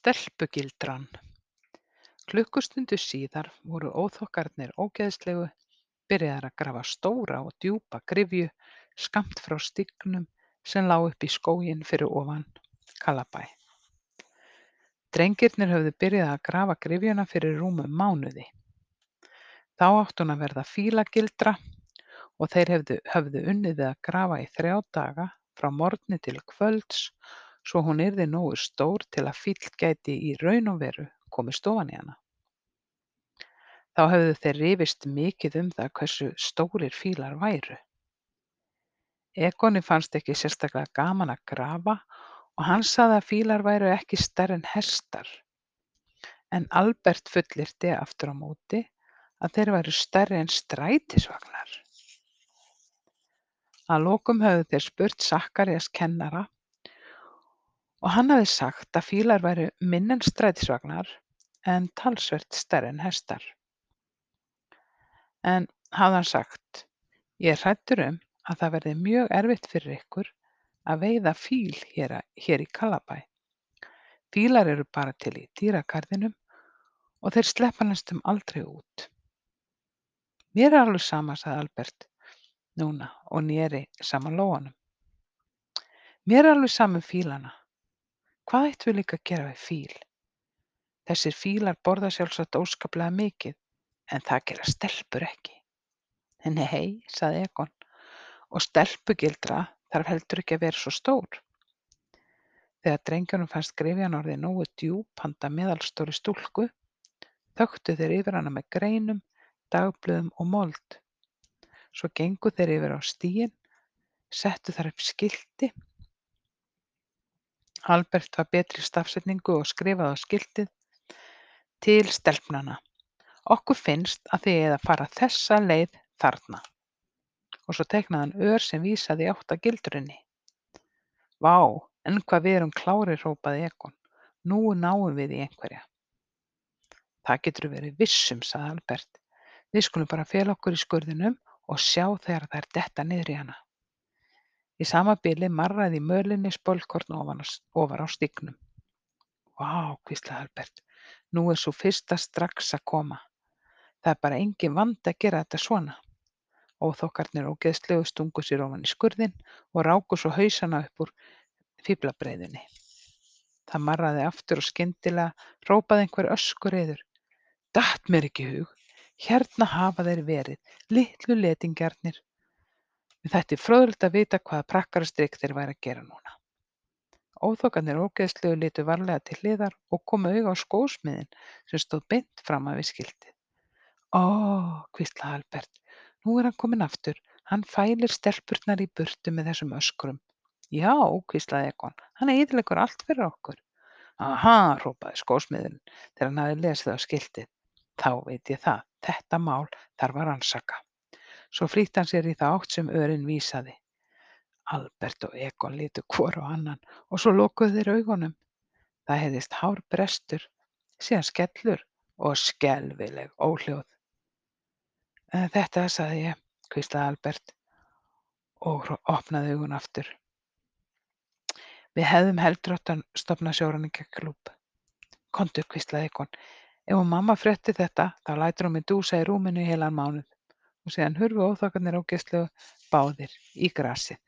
Stelpugildran. Klukkustundu síðar voru óþokkarnir ógeðslegu byrjaðir að grafa stóra og djúpa gryfju skammt frá stígnum sem lá upp í skóginn fyrir ofan Kalabæ. Drengirnir höfðu byrjað að grafa gryfjuna fyrir rúmum mánuði. Þá átti hún að verða fílagildra og þeir hefðu, höfðu unnið við að grafa í þrjá daga frá morgni til kvölds svo hún yrði nógu stór til að fíll gæti í raun og veru komist ofan í hana. Þá höfðu þeir rifist mikið um það hversu stórir fílar væru. Egoni fannst ekki sérstaklega gaman að grafa og hann sagði að fílar væru ekki stærri en hestar. En Albert fullyrti aftur á móti að þeir væru stærri en strætisvagnar. Að lokum höfðu þeir spurt Sakkarías kennara og hann hafði sagt að fílar væru minni en strætisvagnar en talsvert stærri en hestar. En hafði hann sagt, ég er hræddur um að það verði mjög erfitt fyrir ykkur að veiða fíl hér, hér í Kalabæ. Fílar eru bara til í dýragarðinum og þeir sleppa næstum aldrei út. Mér er alveg sama, sagði Albert núna og neri saman lóanum. Mér er alveg sama um fílana. Hvað ættum við líka að gera við fíl? Þessir fílar borða sjálfsagt óskaplega mikið en það gera stelpur ekki. Nei, sagði Egon, og stelpugildra þarf heldur ekki að vera svo stór. Þegar drengjunum fannst gryfjan orðið nógu djúp handa meðalstóri stúlku, þöktu þeir yfir hana með greinum, dagblöðum og mold. Svo gengu þeir yfir á stíginn, settu þar upp skilti. Albert var betri í stafsetningu og skrifaði á skiltið til stelpnanna. Okkur finnst að þið eigið að fara þessa leið þarna. Og svo teiknaði hann ör sem vísaði í átt að gildrunni. Vá, en hvað við erum klárir, hrópaði Egon. Nú náum við í einhverja. Það getur verið vissum, sagði Albert. Við skulum bara fela okkur í skurðinum og sjá þegar þær detta niður í hana. Í sama bili marraði í mölinni spölkorn ofar á stígnum. Vá, hvíslaði Albert, nú er sú fyrsta strax að koma. Það er bara engin vandi að gera þetta svona. Óþokkarnir ógeðslegu stungu sér ofan í skurðinn og ráku svo hausana upp úr fíflabreiðunni. Það marraði aftur og skyndilega hrópaði einhver öskureiður. Datt mér ekki hug, hérna hafa þeir verið, litlu letingjarnir. Mér þætti fróðlegt að vita hvaða prakkarastrik þeir væru að gera núna. Óþokkarnir ógeðslegu litu varlega til hliðar og komu auga á skósmiðinn sem stóð beint framan við skiltið. Ó, hvíslaði Albert, nú er hann kominn aftur, hann fælir stelpurnar í burtu með þessum öskrum. Já, hvíslaði Egon, hann eyðileggur allt fyrir okkur. Aha, hrópaði skósmiðurinn þegar hann hafði lesið á skiltið. Þá veit ég það, þetta mál þarf að rannsaka. Svo flýtti hann sér í þá átt sem örin vísaði. Albert og Egon litu hvor á annan og svo lokuðu þeir augunum. Það heyrðist hár brestur, síðan skellur og skelfileg óhljóð. Þetta sagði ég, hvíslaði Albert og opnaði augun aftur. Við hefðum heldur átt að stofna sjóræningjaklúbb. Komdu, hvíslaði Egon. Ef mamma frétti þetta, þá lætur hún mig dúsa í rúminu í heilan mánuð. Og síðan hurfu óþokkarnir ógeðslegu báðir í grasið.